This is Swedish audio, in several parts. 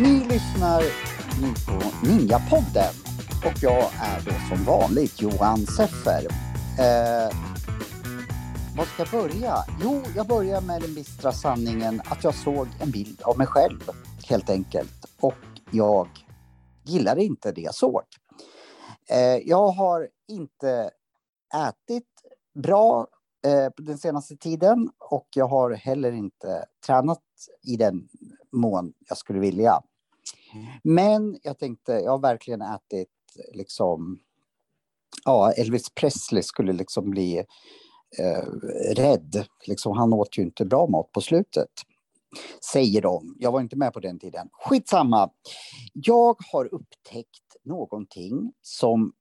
Ni lyssnar nu på Ninjapodden och jag är då som vanligt Johan Seffer. Eh, vad ska jag börja? Jo, jag börjar med den bistra sanningen att jag såg en bild av mig själv helt enkelt och jag gillade inte det jag såg. Eh, jag har inte ätit bra eh, den senaste tiden och jag har heller inte tränat i den mån jag skulle vilja. Men jag tänkte, jag har verkligen ätit liksom, ja, Elvis Presley skulle liksom bli Eh, rädd. Liksom, han åt ju inte bra mat på slutet. Säger de. Jag var inte med på den tiden. Skitsamma. Jag har upptäckt någonting som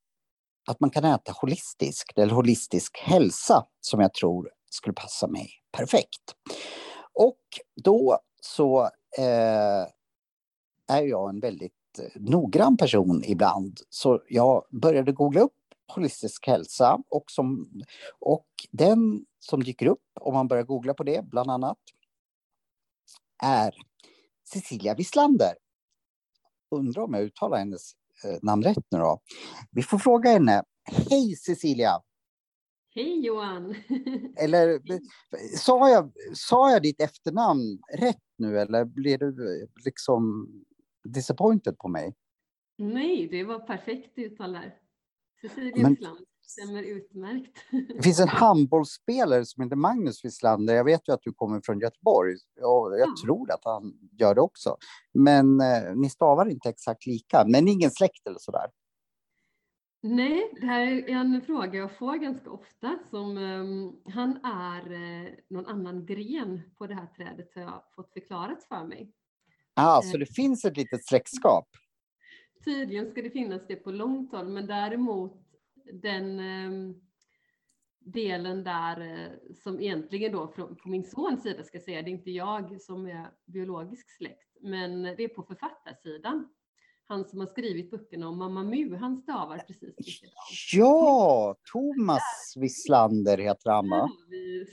att man kan äta holistiskt, eller holistisk hälsa, som jag tror skulle passa mig perfekt. Och då så eh, är jag en väldigt eh, noggrann person ibland. Så jag började googla upp holistisk hälsa och, som, och den som dyker upp om man börjar googla på det bland annat är Cecilia Wislander. Undrar om jag uttalar hennes eh, namn rätt nu då. Vi får fråga henne. Hej Cecilia! Hej Johan! Eller sa jag, sa jag ditt efternamn rätt nu eller blev du liksom disappointed på mig? Nej, det var perfekt uttal där. Cecilia Wislander stämmer utmärkt. Det finns en handbollsspelare som heter Magnus Wislander. Jag vet ju att du kommer från Göteborg och jag Ja. tror att han gör det också. Men eh, ni stavar inte exakt lika, men ingen släkt eller sådär. Nej, det här är en fråga jag får ganska ofta. Som, ehm, han är eh, någon annan gren på det här trädet har jag fått förklarat för mig. Ah, Eh. så det finns ett litet släktskap. Tydligen ska det finnas det på långt håll, men däremot den ehm, delen där eh, som egentligen då från, på min sons sida ska säga, det är inte jag som är biologisk släkt, men det är på författarsidan. Han som har skrivit böckerna om Mamma Mu, han stavar precis likadant. Ja, Thomas Wislander heter han va?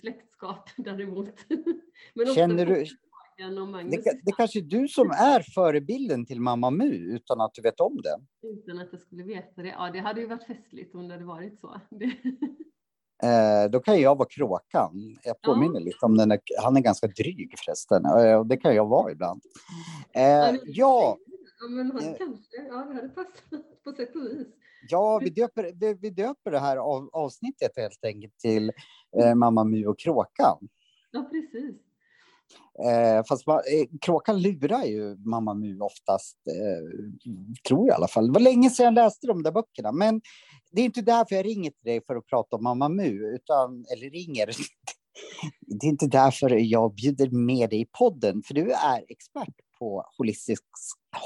Släktskap däremot. Men också Känner du- Det, det kanske är du som är förebilden till Mamma Mu utan att du vet om det. utan att jag skulle veta det. Ja, det hade ju varit festligt om det hade varit så. Eh, då kan jag vara kråkan. Jag påminner lite om den. Där, han är ganska dryg förresten. Eh, det kan jag vara ibland. Eh, ja, ja, men han Eh. kanske, ja det hade passat på sätt och vis. ja vi, döper, vi, vi döper det här av, avsnittet helt enkelt till eh, Mamma Mu och kråkan. Ja, precis. Eh, fast man, eh, kråkan lurar ju Mamma Mu oftast, eh, tror jag i alla fall. Det var länge sedan jag läste de där böckerna, men det är inte därför jag ringer till dig för att prata om Mamma Mu, utan, eller ringer. Det är inte därför jag bjuder med dig i podden, för du är expert på holistisk,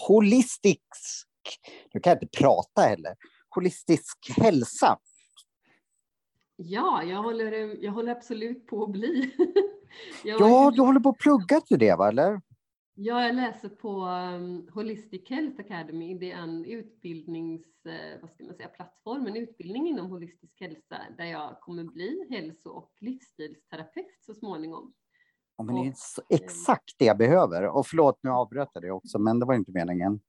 holistisk, nu kan jag inte prata heller, holistisk hälsa. Ja, jag håller, jag håller absolut på att bli. Jag, Ja, du håller på att plugga till det, va? Eller? Ja, jag läser på um, Holistic Health Academy. Det är en utbildnings, eh, vad ska man säga, plattform, en utbildning inom holistisk hälsa där jag kommer bli hälso och livsstilsterapeut så småningom. Ja, men det är så- exakt det jag behöver. Och förlåt, nu avbröt jag det också, men det var inte meningen.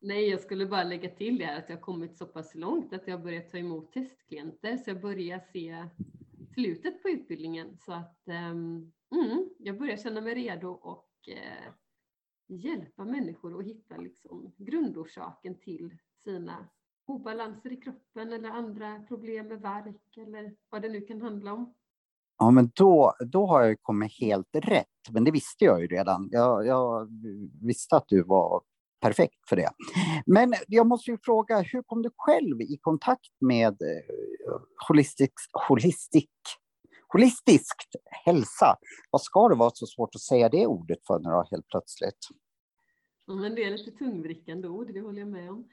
Nej, jag skulle bara lägga till det här att jag har kommit så pass långt att jag börjat ta emot testklienter så jag börjar se slutet på utbildningen så att um, mm, jag börjar känna mig redo och uh, hjälpa människor att hitta liksom grundorsaken till sina obalanser i kroppen eller andra problem med värk eller vad det nu kan handla om. Ja, men då, då har jag ju kommit helt rätt. Men det visste jag ju redan. Jag, jag visste att du var perfekt för det. Men jag måste ju fråga, hur kom du själv i kontakt med eh, holistisk, holistik, holistiskt hälsa? Vad ska det vara så svårt att säga det ordet för nu helt plötsligt? Ja, men det är lite tungvrickande ord, det håller jag med om.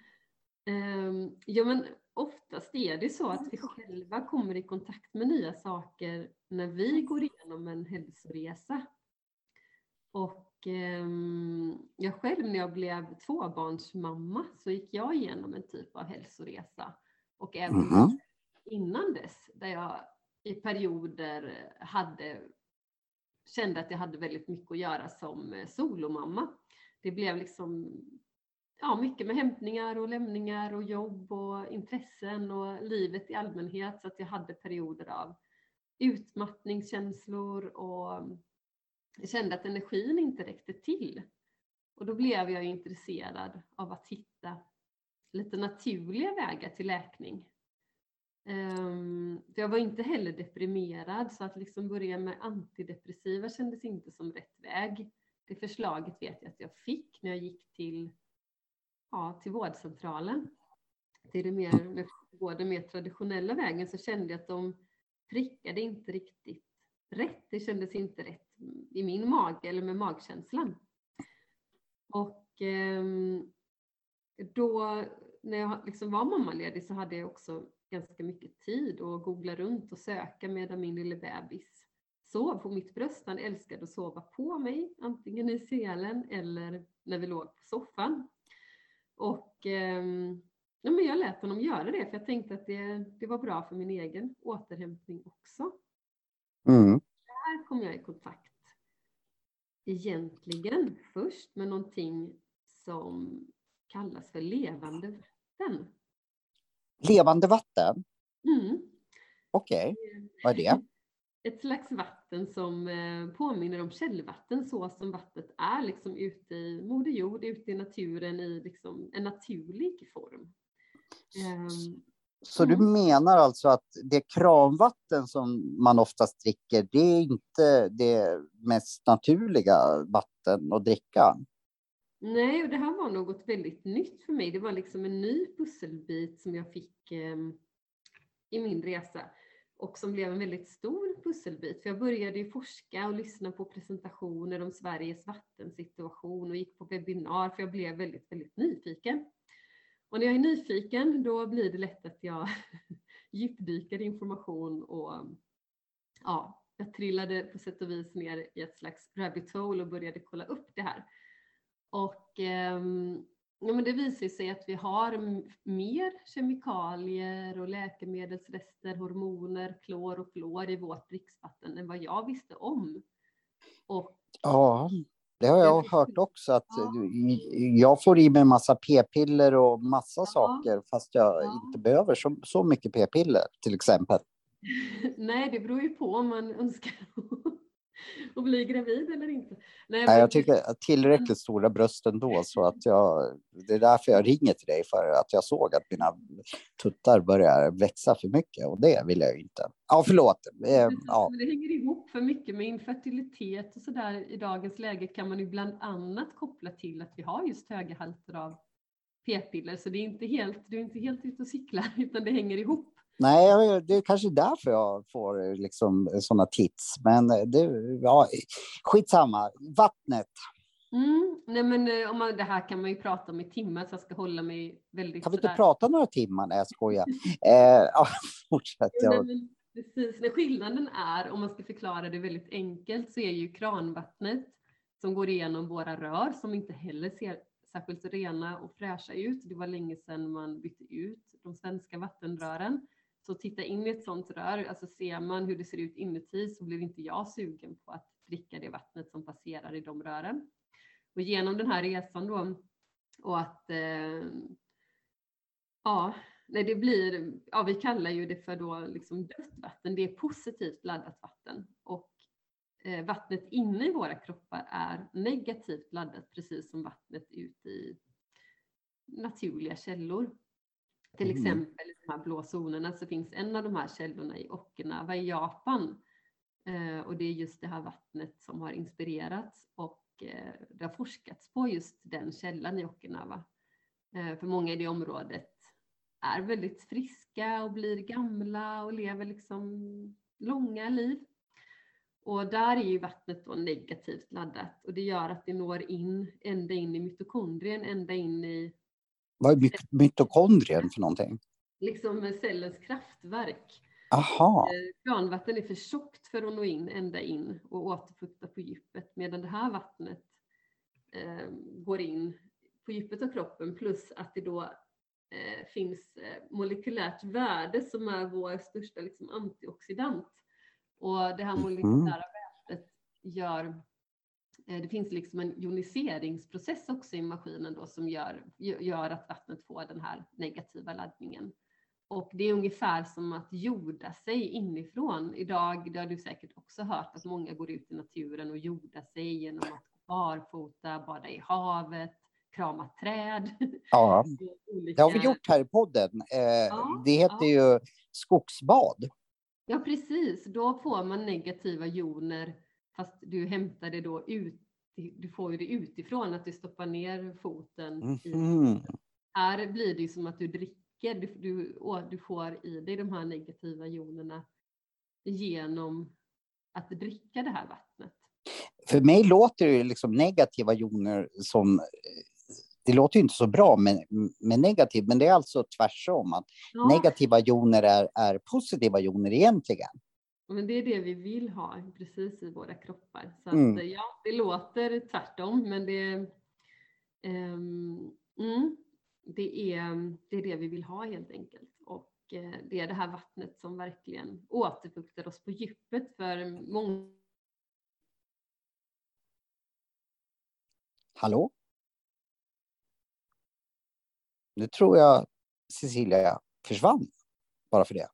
Ehm, ja, men oftast är det så att vi själva kommer i kontakt med nya saker när vi går igenom en hälsoresa. Och ehm, jag själv när jag blev tvåbarnsmamma så gick jag igenom en typ av hälsoresa. Och även Mhm. innan dess, där jag i perioder hade, kände att jag hade väldigt mycket att göra som eh, solomamma. Det blev liksom ja, mycket med hämtningar och lämningar och jobb och intressen och livet i allmänhet. Så att jag hade perioder av utmattningskänslor och jag kände att energin inte räckte till. Och då blev jag intresserad av att hitta lite naturliga vägar till läkning. Um, jag var inte heller deprimerad så att liksom börja med antidepressiva kändes inte som rätt väg. Det förslaget vet jag att jag fick när jag gick till, ja, till vårdcentralen. Till det mer, med den mer traditionella vägen så kände jag att de prickade inte riktigt rätt. Det kändes inte rätt i min mage eller med magkänslan. Och ehm, då när jag liksom var mammaledig så hade jag också ganska mycket tid att googla runt och söka medan min lille bebis sov på mitt bröst. Han älskade att sova på mig, antingen i selen eller när vi låg på soffan. Och eh, ja, men jag lät honom göra det, för jag tänkte att det, det var bra för min egen återhämtning också. Mm. Där kom jag i kontakt egentligen först med någonting som kallas för levande vatten. Levande vatten? Mm. Okej, okay. vad är det? Ett slags vatten som eh, påminner om källvatten så som vattnet är liksom ute i Moder Jord, ute i naturen i liksom en naturlig form. Så du menar alltså att det kranvatten som man oftast dricker, det är inte det mest naturliga vatten att dricka? Nej, och det här var något väldigt nytt för mig. Det var liksom en ny pusselbit som jag fick eh, i min resa och som blev en väldigt stor pusselbit. För jag började ju forska och lyssna på presentationer om Sveriges vattensituation och gick på webbinar för jag blev väldigt, väldigt nyfiken. Och när jag är nyfiken då blir det lätt att jag djupdyker i information och ja, jag trillade på sätt och vis ner i ett slags rabbit hole och började kolla upp det här. Och eh, ja, men det visar sig att vi har mer kemikalier och läkemedelsrester, hormoner, klor och fluor i vårt dricksvatten än vad jag visste om. Och, ja, det har jag hört också. att ja. Jag får i mig en massa p-piller och massa ja. saker fast jag ja. inte behöver så, så mycket p-piller till exempel. Nej, det beror ju på om man önskar att bli gravid eller inte. Nej, Nej jag tycker tillräckligt stora bröst ändå så att jag, det är därför jag ringer till dig för att jag såg att mina tuttar börjar växa för mycket och det vill jag inte. Ja, förlåt. Eh, ja. Det hänger ihop för mycket med infertilitet och så där i dagens läge kan man ju bland annat koppla till att vi har just höga halter av p-piller så det är inte helt, du är inte helt ute och cyklar utan det hänger ihop. Nej, det är kanske därför jag får liksom sådana tips. Men det, ja, skitsamma. Vattnet. Mm, nej men eh, om man, det här kan man ju prata om i timmar så jag ska hålla mig väldigt Kan vi inte prata några timmar? Nej, jag skojar. eh, ja, fortsätt. Jag... Nej, precis, när skillnaden är, om man ska förklara det väldigt enkelt, så är ju kranvattnet som går igenom våra rör som inte heller ser särskilt rena och fräscha ut. Det var länge sedan man bytte ut de svenska vattenrören. Så titta in i ett sånt rör, alltså ser man hur det ser ut inuti så blir inte jag sugen på att dricka det vattnet som passerar i de rören. Och genom den här resan då och att eh, ja, nej, det blir, ja vi kallar ju det för då liksom dött vatten, det är positivt laddat vatten och eh, vattnet inne i våra kroppar är negativt laddat precis som vattnet ut i naturliga källor. Till mm. exempel i de här blå zonerna så finns en av de här källorna i Okinawa i Japan. Eh, och det är just det här vattnet som har inspirerats och eh, det har forskats på just den källan i Okinawa. Eh, för många i det området är väldigt friska och blir gamla och lever liksom långa liv. Och där är ju vattnet då negativt laddat och det gör att det når in ända in i mitokondrien, ända in i vad är mitokondrien för någonting? Liksom cellens kraftverk. Aha. Kranvatten är för tjockt för att nå in ända in och återfukta på djupet medan det här vattnet eh, går in på djupet av kroppen plus att det då eh, finns eh, molekylärt värde som är vår största liksom, antioxidant. Och det här molekylära värdet gör eh, det finns liksom en ioniseringsprocess också i maskinen då som gör, gör att vattnet får den här negativa laddningen. Och det är ungefär som att jorda sig inifrån. Idag, det har du säkert också hört, att många går ut i naturen och jordar sig genom att barfota, bada i havet, krama träd. Ja, det har vi gjort här i podden. Eh, ja, det heter ja. ju skogsbad. Ja, precis. Då får man negativa joner, fast du hämtar det då ut. Du får ju det utifrån, att du stoppar ner foten. Mm -hmm. Här blir det ju som att du dricker du, du, du får i dig de här negativa jonerna genom att dricka det här vattnet. För mig låter det liksom negativa joner som det låter ju inte så bra med, med negativ, men det är alltså tvärtom. Att ja. Negativa joner är, är positiva joner egentligen. Men det är det vi vill ha precis i våra kroppar. Så mm. att, ja, det låter tvärtom, men det, um, mm, det, är, det är det vi vill ha helt enkelt. Och eh, det är det här vattnet som verkligen återfuktar oss på djupet för många Hallå? Nu tror jag Cecilia försvann bara för det.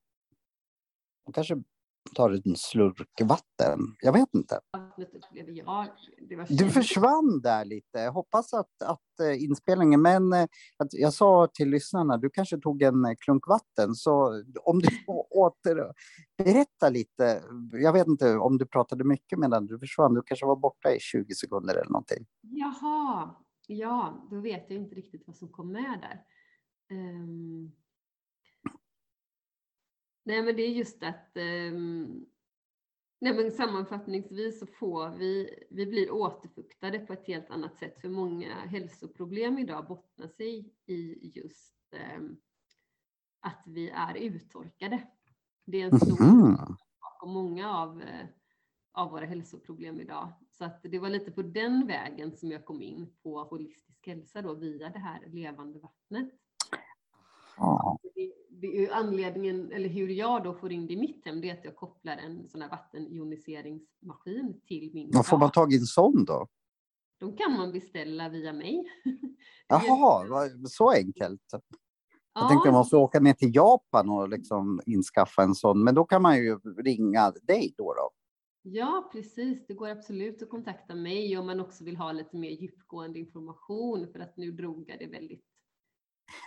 Hon kanske tar en slurk vatten. Jag vet inte. Du försvann där lite. Hoppas att, att eh, inspelningen, men eh, att jag sa till lyssnarna, du kanske tog en eh, klunk vatten, så om du åter berätta lite. Jag vet inte om du pratade mycket medan du försvann. Du kanske var borta i 20 sekunder eller någonting. Jaha, ja, då vet jag inte riktigt vad som kom med där. Um... Nej, men det är just att um... Nej, men sammanfattningsvis så får vi, vi blir återfuktade på ett helt annat sätt för många hälsoproblem idag bottnar sig i just um, att vi är uttorkade. Det är en stor mm. och många av, uh, av våra hälsoproblem idag. Så att det var lite på den vägen som jag kom in på holistisk hälsa då via det här levande vattnet. Ja. Anledningen, eller hur jag då får in det i mitt hem, det är att jag kopplar en sån här vattenioniseringsmaskin till min Vad får man tag i en sån då? De kan man beställa via mig. Jaha, så enkelt. Jag ja. tänkte jag måste åka ner till Japan och liksom inskaffa en sån, men då kan man ju ringa dig då. då. Ja, precis. Det går absolut att kontakta mig om man också vill ha lite mer djupgående information för att nu drog jag det väldigt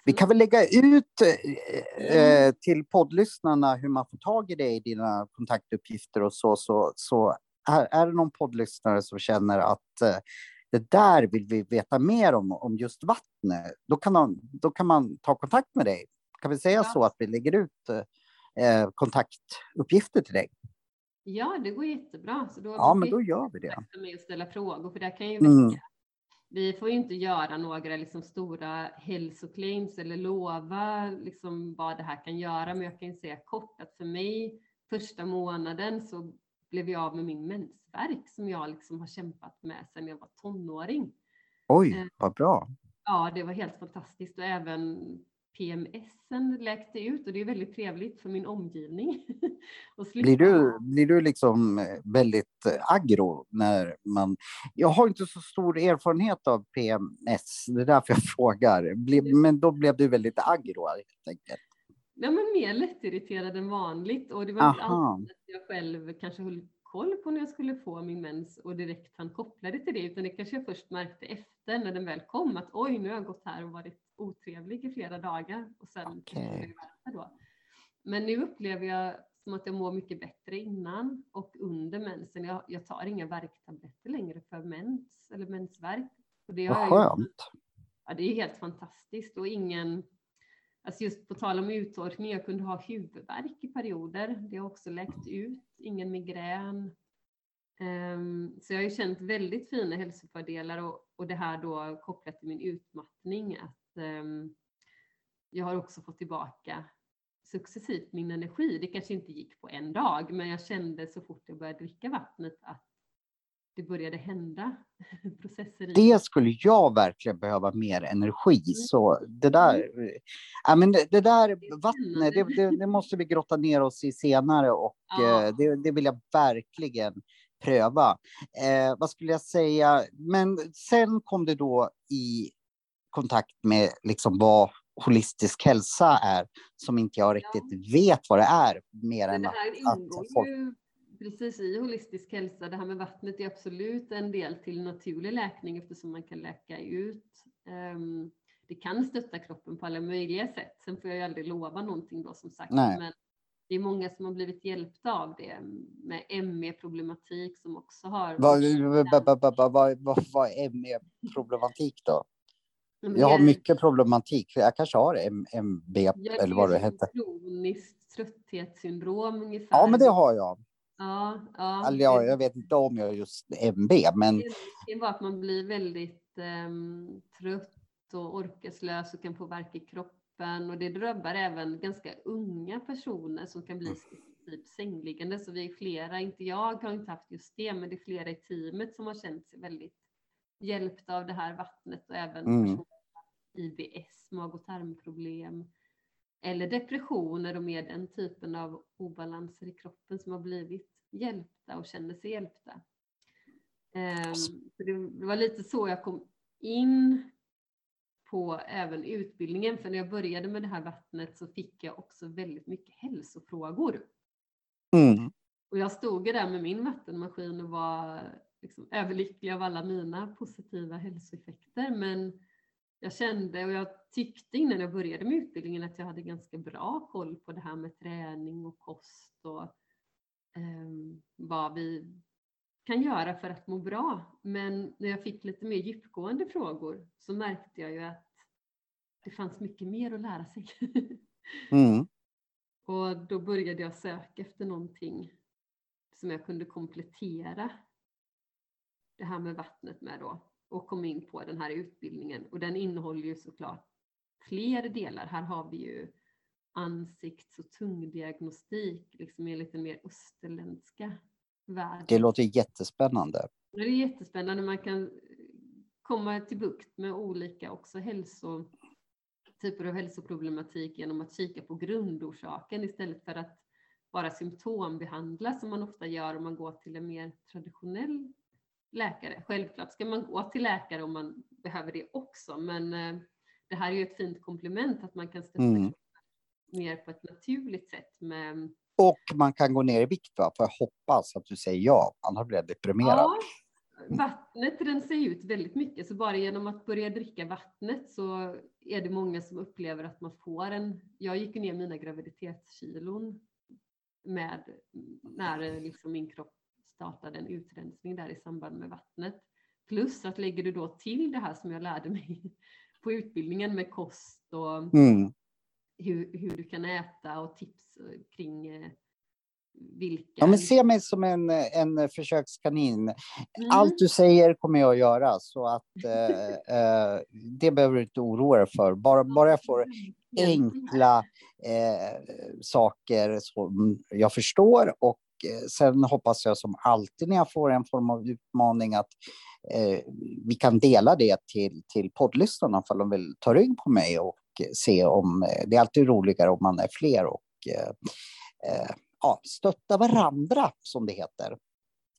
vi kan väl lägga ut eh, mm. eh, till poddlyssnarna hur man får tag i dig, dina kontaktuppgifter och så. Så, så är, är det någon poddlyssnare som känner att eh, det där vill vi veta mer om, om just vattnet, då kan man, då kan man ta kontakt med dig. Kan vi säga ja. så att vi lägger ut eh, kontaktuppgifter till dig? Ja, det går jättebra. Så då ja, men då gör vi det. Med att ställa frågor, för det kan ju mm. Vi får ju inte göra några liksom stora hälsoclaims eller lova liksom vad det här kan göra, men jag kan säga kort att för mig första månaden så blev jag av med min mensvärk som jag liksom har kämpat med sedan jag var tonåring. Oj, eh, vad bra. Ja, det var helt fantastiskt och även PMSen läkte ut och det är väldigt trevligt för min omgivning. blir, du, blir du liksom eh, väldigt eh, aggro när man... Jag har inte så stor erfarenhet av PMS, det är därför jag frågar. Men då blev du väldigt aggro helt enkelt. Ja, men mer lättirriterad än vanligt och det var inte alltid att jag själv kanske höll koll på när jag skulle få min mens och direkt han kopplade till det, utan det kanske jag först märkte efter när den väl kom att oj, nu har jag gått här och varit otrevlig i flera dagar och sen okay. då. Men nu upplever jag som att jag mår mycket bättre innan och under mensen. Jag, jag tar inga värktabletter längre för mens eller mensvärk. Och det har Vad skönt. ja, det är helt fantastiskt och ingen Alltså just på tal om uttorkning, jag kunde ha huvudvärk i perioder. Det har också läkt ut, ingen migrän. Um, så jag har ju känt väldigt fina hälsofördelar och, och det här då kopplat till min utmattning, att jag har också fått tillbaka successivt min energi. Det kanske inte gick på en dag, men jag kände så fort jag började dricka vattnet att det började hända processer. I. Det skulle jag verkligen behöva mer energi. Mm. Så det där, mm. ja, men det, det där vattnet, det, det, det, måste vi grotta ner oss i senare och ja. eh, det, det vill jag verkligen pröva. Eh, vad skulle jag säga? Men sen kom det då i kontakt med liksom vad holistisk hälsa är, som inte jag riktigt ja. vet vad det är. Mer än det här att, ingår att folk... ju precis i holistisk hälsa. Det här med vattnet är absolut en del till naturlig läkning eftersom man kan läka ut. Um, det kan stötta kroppen på alla möjliga sätt. Sen får jag ju aldrig lova någonting då som sagt. Nej. Men det är många som har blivit hjälpta av det med ME-problematik som också har... Vad, vad, vad är ME-problematik då? Jag har mycket problematik. Jag kanske har MB eller vad det heter. Kroniskt trötthetssyndrom ungefär. Ja, men det har jag. Ja, ja. Eller jag, jag vet inte om jag har just MB, men. Det var att man blir väldigt um, trött och orkeslös och kan få värk i kroppen och det drabbar även ganska unga personer som kan bli mm. typ sängliggande. Så vi är flera, inte jag har inte haft just det, men det är flera i teamet som har känt sig väldigt hjälpta av det här vattnet och även mm. IBS, mag och tarmproblem eller depressioner och med den typen av obalanser i kroppen som har blivit hjälpta och känner sig hjälpta. Um, det var lite så jag kom in på även utbildningen, för när jag började med det här vattnet så fick jag också väldigt mycket hälsofrågor. Mm. Och jag stod där med min vattenmaskin och var liksom överlycklig av alla mina positiva hälsoeffekter. Men jag kände och jag tyckte innan jag började med utbildningen att jag hade ganska bra koll på det här med träning och kost och eh, vad vi kan göra för att må bra. Men när jag fick lite mer djupgående frågor så märkte jag ju att det fanns mycket mer att lära sig. Mm. och då började jag söka efter någonting som jag kunde komplettera det här med vattnet med då och kom in på den här utbildningen och den innehåller ju såklart fler delar. Här har vi ju ansikts och tungdiagnostik, liksom i lite mer österländska världen. Det låter jättespännande. Det är jättespännande. Man kan komma till bukt med olika också hälso, typer av hälsoproblematik genom att kika på grundorsaken istället för att bara symptombehandla som man ofta gör om man går till en mer traditionell läkare. Självklart ska man gå till läkare om man behöver det också, men eh, det här är ju ett fint komplement att man kan stötta mm. mer på ett naturligt sätt. Med... Och man kan gå ner i vikt, va? för jag hoppas att du säger ja, annars blir jag deprimerad. Ja, vattnet rensar ut väldigt mycket, så bara genom att börja dricka vattnet så är det många som upplever att man får en... Jag gick ner mina graviditetskilon med när liksom min kropp startade en utrensning där i samband med vattnet. Plus att lägger du då till det här som jag lärde mig på utbildningen med kost och mm. hur, hur du kan äta och tips kring eh, vilka... Ja, men se mig som en, en försökskanin. Mm. Allt du säger kommer jag att göra, så att eh, eh, det behöver du inte oroa dig för. Bara, bara jag får enkla eh, saker som jag förstår och Eh, sen hoppas jag som alltid när jag får en form av utmaning att eh, vi kan dela det till, till poddlyssnarna för de vill ta rygg på mig och se om eh, det är alltid roligare om man är fler och eh, eh, ja, stötta varandra som det heter.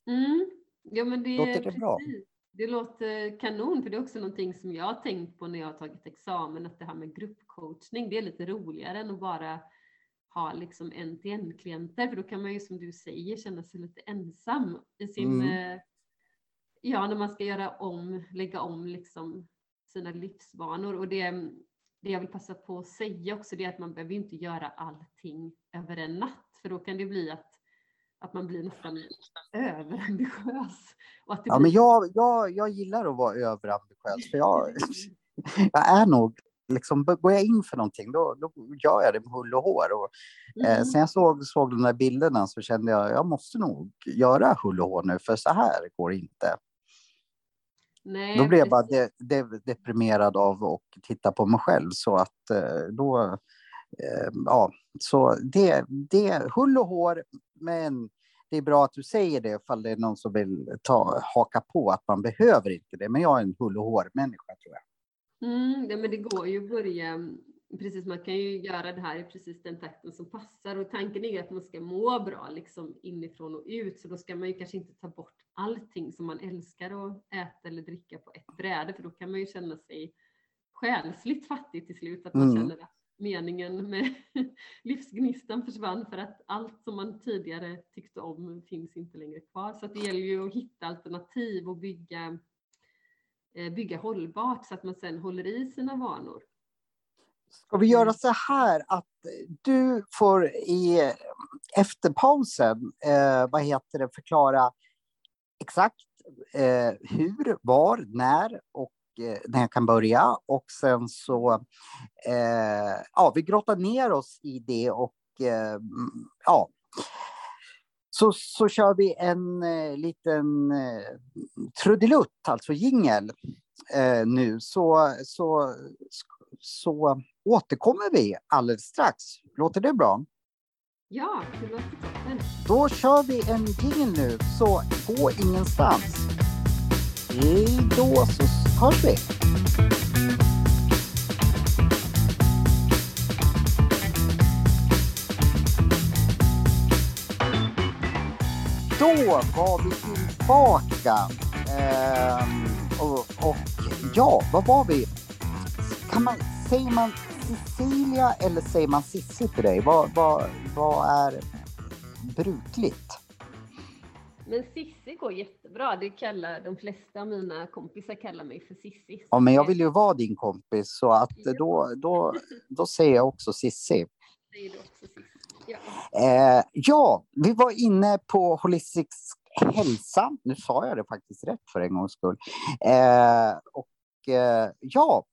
Mm. Ja, men det, låter det precis. bra? Det låter kanon, för det är också någonting som jag har tänkt på när jag har tagit examen, att det här med gruppcoachning, det är lite roligare än att bara ha liksom en-till-en-klienter, för då kan man ju som du säger känna sig lite ensam i sin, mm. Eh, ja, när man ska göra om, lägga om liksom sina livsvanor. Och det, det jag vill passa på att säga också, det är att man behöver inte göra allting över en natt, för då kan det bli att att man blir nästan överambitiös. Och att ja, blir... men jag, jag, jag gillar att vara överambitiös, för jag, jag är nog liksom, går jag in för någonting, då, då gör jag det med hull och hår. Och, eh, mm. eh, sen jag såg, såg de där bilderna så kände jag, jag måste nog göra hull och hår nu, för så här går det inte. Nej, då blev jag bara de, de, deprimerad av att titta på mig själv, så att eh, då, eh, ja, så det, det, hull och hår, men det är bra att du säger det ifall det är någon som vill ta, haka på att man behöver inte det. Men jag är en hull och hår-människa tror jag. Mm, ja, men det går ju att börja, precis man kan ju göra det här i precis den takten som passar. Och tanken är att man ska må bra liksom inifrån och ut. Så då ska man ju kanske inte ta bort allting som man älskar att äta eller dricka på ett bräde. För då kan man ju känna sig själsligt fattig till slut. Att man mm. känner att meningen med livsgnistan försvann. För att allt som man tidigare tyckte om finns inte längre kvar. Så det gäller ju att hitta alternativ och bygga, bygga hållbart så att man sen håller i sina vanor. Ska vi göra mm. så här att du får i efter pausen, eh, vad heter det, förklara exakt eh, hur, var, när och Eh, när jag kan börja. Och sen så, eh, ja, vi grottar ner oss i det och eh, ja, så, så kör vi en eh, liten eh, trudelutt, alltså jingel eh, nu. Så, så, så återkommer vi alldeles strax. Låter det bra? Ja, det låter toppen. Då kör vi en jingel nu, så gå ingenstans. Hej då så hörs vi. Då var vi tillbaka. Ehm, och, och, ja, vad var vi? Kan man, säger man Cecilia eller säger man Sissi till dig? Vad, vad, vad är brukligt? Men Sissi går jättebra. Det kallar de flesta av mina kompisar kallar mig för Sissi. Ja, men jag vill ju vara din kompis så att då, då, då säger jag också Sissi. Säger du också Sissi. Ja. Eh, ja, vi var inne på holistisk hälsa. Nu sa jag det faktiskt rätt för en gångs skull. Eh, och eh, ja,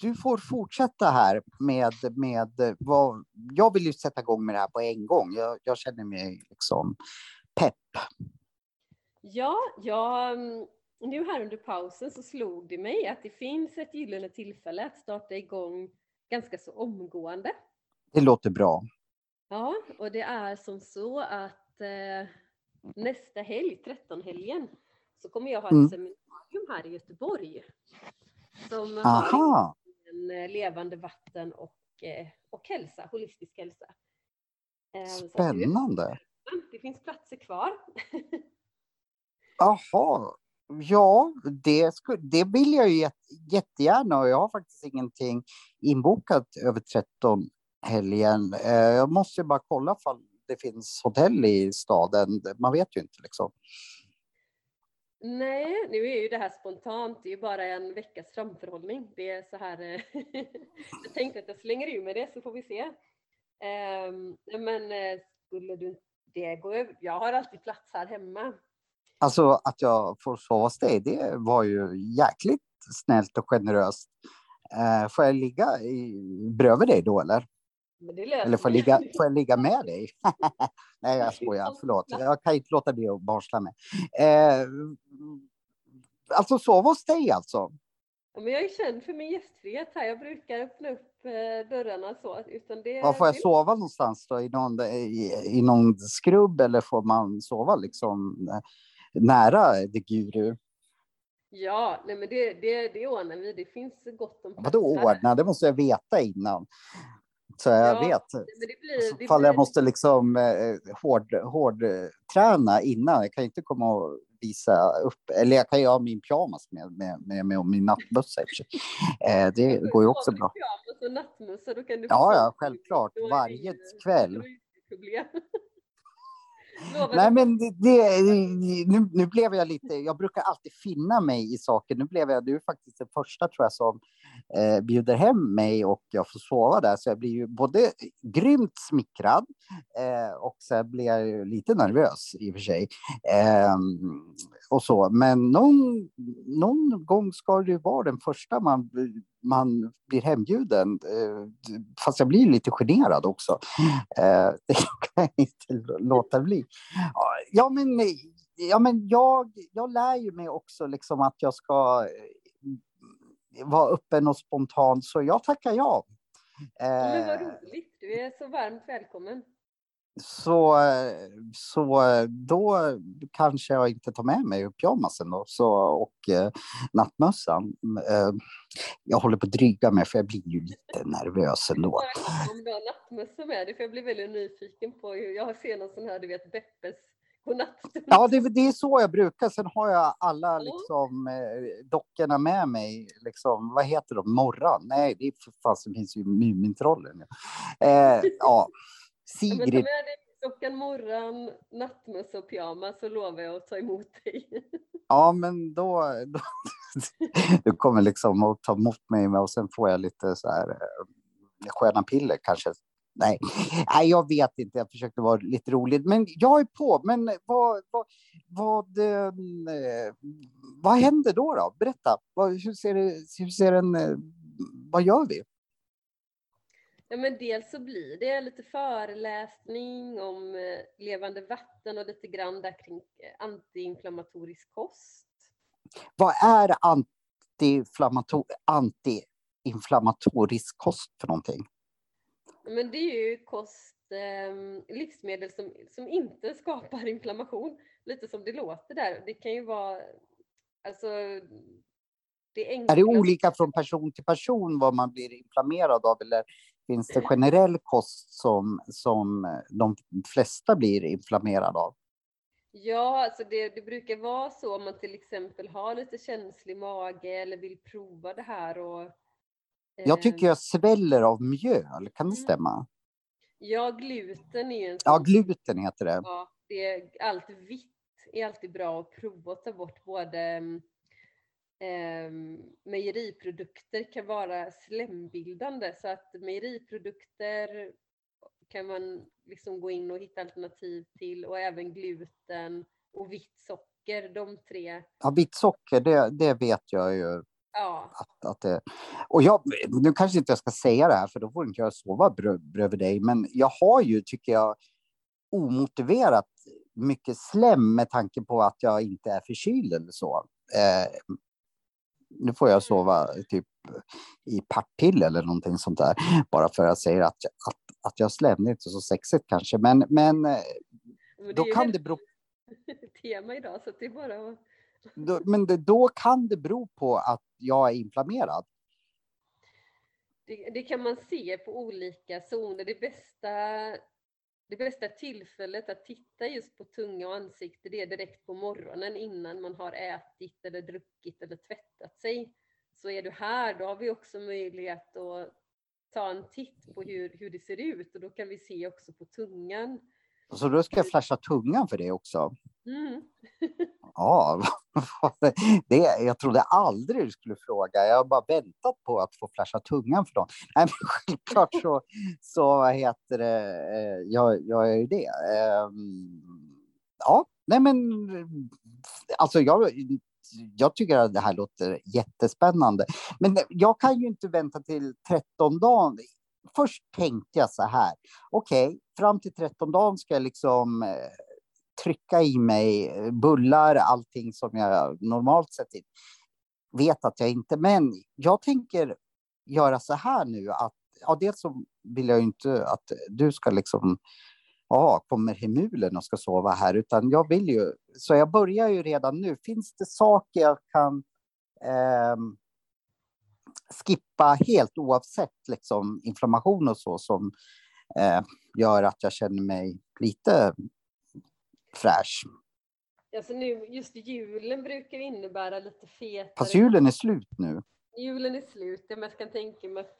du får fortsätta här med, med vad... Jag vill ju sätta igång med det här på en gång. Jag, jag känner mig liksom pepp. Ja, ja, mm, nu här under pausen så slog det mig att det finns ett gyllene tillfälle att starta igång ganska så omgående. Det låter bra. Ja, och det är som så att eh, nästa helg, 13-helgen, så kommer jag ha ett mm. seminarium här i Göteborg. Som Aha. har en eh, levande vatten och, eh, och hälsa, holistisk hälsa. Eh, Spännande. Det finns platser kvar. Jaha, ja, det, skulle, det vill jag ju jättegärna och jag har faktiskt ingenting inbokat över 13 helgen. Eh, jag måste bara kolla om det finns hotell i staden. Man vet ju inte liksom. Nej, nu är ju det här spontant. Det är ju bara en veckas framförhållning. Det är så här. Eh, jag tänkte att jag slänger ur med det så får vi se. Ehm, men eh, skulle du det går Jag har alltid plats här hemma. Alltså att jag får sova hos dig, det var ju jäkligt snällt och generöst. Får jag ligga i, bredvid dig då eller? Eller får jag, ligga, får jag ligga med dig? Nej, jag skojar. Förlåt. Jag kan inte låta bli att barsla mig. Eh, alltså sova hos dig alltså? Ja, men jag är känd för min gästfrihet här. Jag brukar öppna upp eh, dörrarna så. Utan det, Var får jag sova någonstans då? I någon, i, i någon skrubb eller får man sova liksom eh, nära The Guru? Ja, nej men det, det, det ordnar vi. Det finns gott om plats. Vadå ordna? Det måste jag veta innan. Så jag ja, vet. Men det blir, det Fall jag måste liksom eh, hård, hård träna innan. Jag kan inte komma och visa upp. Eller jag kan ju ha min pyjamas med, med, med, med min nattmössa. Eh, det går ju också bra. Pyjamas och nattmössa, då kan du ja, ja, självklart. Varje kväll. Nej, men det, det, nu, nu blev jag lite, jag brukar alltid finna mig i saker. Nu blev jag, du är faktiskt den första tror jag som eh, bjuder hem mig och jag får sova där. Så jag blir ju både grymt smickrad eh, och sen blir jag ju lite nervös i och för sig. Eh, och så. Men någon, någon gång ska det ju vara den första man man blir hembjuden. Eh, fast jag blir lite generad också. Eh, det kan jag inte låta bli. Ja, men, ja, men jag, jag lär ju mig också liksom att jag ska vara öppen och spontan, så jag tackar ja. Men vad roligt, du är så varmt välkommen. så, så då kanske jag inte tar med mig pyjamasen då, så, och eh, nattmössan. Eh, jag håller på att dryga mig för jag blir ju lite nervös ändå. Om du har nattmössa med dig, för jag blir väldigt nyfiken på hur jag ser någon sån här, du vet, Beppes godnattstund. Ja, det, det är så jag brukar. Sen har jag alla liksom, eh, dockorna med mig. Liksom, vad heter de? Morran? Nej, det är fan, det finns ju Mumintrollen. Eh, ja. Sigrid. med dig dockan Morran, nattmössa och pyjamas så lovar jag att ta emot dig. Ja, men då, då du kommer liksom att ta emot mig och sen får jag lite så här eh, sköna piller kanske. Nej. Nej, jag vet inte. Jag försökte vara lite rolig, men jag är på. Men vad, vad, vad, eh, vad händer då? då? Berätta. Vad, hur ser det, hur ser en, eh, vad gör vi? Ja, men dels så blir det lite föreläsning om eh, levande vatten och lite grann där kring antiinflammatorisk kost. Vad är antiinflammator, antiinflammatorisk kost för någonting? Men det är ju kost, eh, livsmedel som, som inte skapar inflammation, lite som det låter där. Det kan ju vara, alltså, det Är det olika från person till person vad man blir inflammerad av eller finns det generell kost som, som de flesta blir inflammerade av? Ja, alltså det, det brukar vara så om man till exempel har lite känslig mage eller vill prova det här och Jag tycker jag sväller av mjöl, kan det Mm. stämma? Ja, gluten är ju en Ja, sån gluten heter det. Ja, det är allt vitt är alltid bra att prova att ta bort både um, mejeriprodukter kan vara slembildande så att mejeriprodukter kan man liksom gå in och hitta alternativ till och även gluten och vitt socker, de tre. Ja, vitt socker, det, det vet jag ju Ja, att, att det... Och jag, nu kanske inte jag ska säga det här, för då får inte jag sova br- bredvid dig, men jag har ju, tycker jag, omotiverat mycket slem med tanke på att jag inte är förkyld eller så. Eh, nu får jag sova typ i Partille eller någonting sånt där, bara för att jag säger att, att, att jag slem. Det är inte så sexigt kanske, men, men eh, men då kan det bero tema idag så det är bara att då, men det, då kan det bero på att jag är inflammerad. Det, det kan man se på olika zoner. Det bästa, det bästa tillfället att titta just på tunga och ansikte det är direkt på morgonen innan man har ätit eller druckit eller tvättat sig. Så är du här, då har vi också möjlighet att ta en titt på hur, hur det ser ut och då kan vi se också på tungan. Så då ska jag flasha tungan för det också. Mm. Ja, det, jag trodde aldrig du skulle fråga. Jag har bara väntat på att få flasha tungan för dem. Nej, men självklart så, så vad heter det, eh, jag, jag är ju det. Ehm, Ja, nej men alltså jag, jag tycker att det här låter jättespännande. Men jag kan ju inte vänta till 13 dagar. Först tänkte jag så här, okej, okay, fram till 13 dagen ska jag liksom eh, trycka i mig eh, bullar, allting som jag normalt sett vet att jag inte, men jag tänker göra så här nu att, ja, dels så vill jag ju inte att du ska liksom, ja, kommer hemulen och ska sova här, utan jag vill ju, så jag börjar ju redan nu. Finns det saker jag kan eh, skippa helt oavsett liksom inflammation och så som eh, gör att jag känner mig lite fräsch. Alltså nu, just julen brukar innebära lite fetare. Fast julen är slut nu. Julen är slut, men jag kan tänka mig att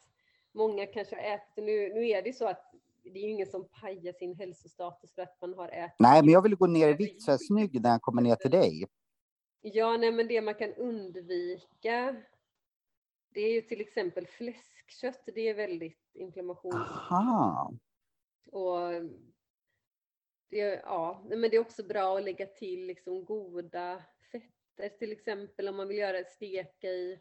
många kanske har ätit, nu, nu är det så att det är ju ingen som pajar sin hälsostatus för att man har ätit. Nej, men jag vill gå ner i vikt så jag är snygg när jag kommer ner till dig. Ja, nej, men det man kan undvika, det är ju till exempel fläskkött. Det är väldigt. Aha. Och det, ja, men det är också bra att lägga till liksom goda fetter, till exempel om man vill göra steka i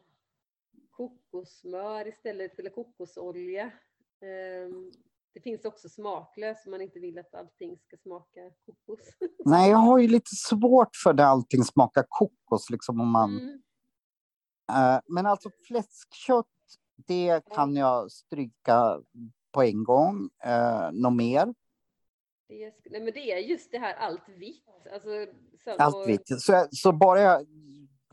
kokossmör istället eller kokosolja. Det finns också smaklös om man inte vill att allting ska smaka kokos. Nej, jag har ju lite svårt för när allting smakar kokos, liksom om man... Mm. Men alltså fläskkött, det kan jag stryka på en gång. Uh, något mer? Det nej, men det är just det här allt vitt. Alltså, så, Allt och- vitt. Så, så bara jag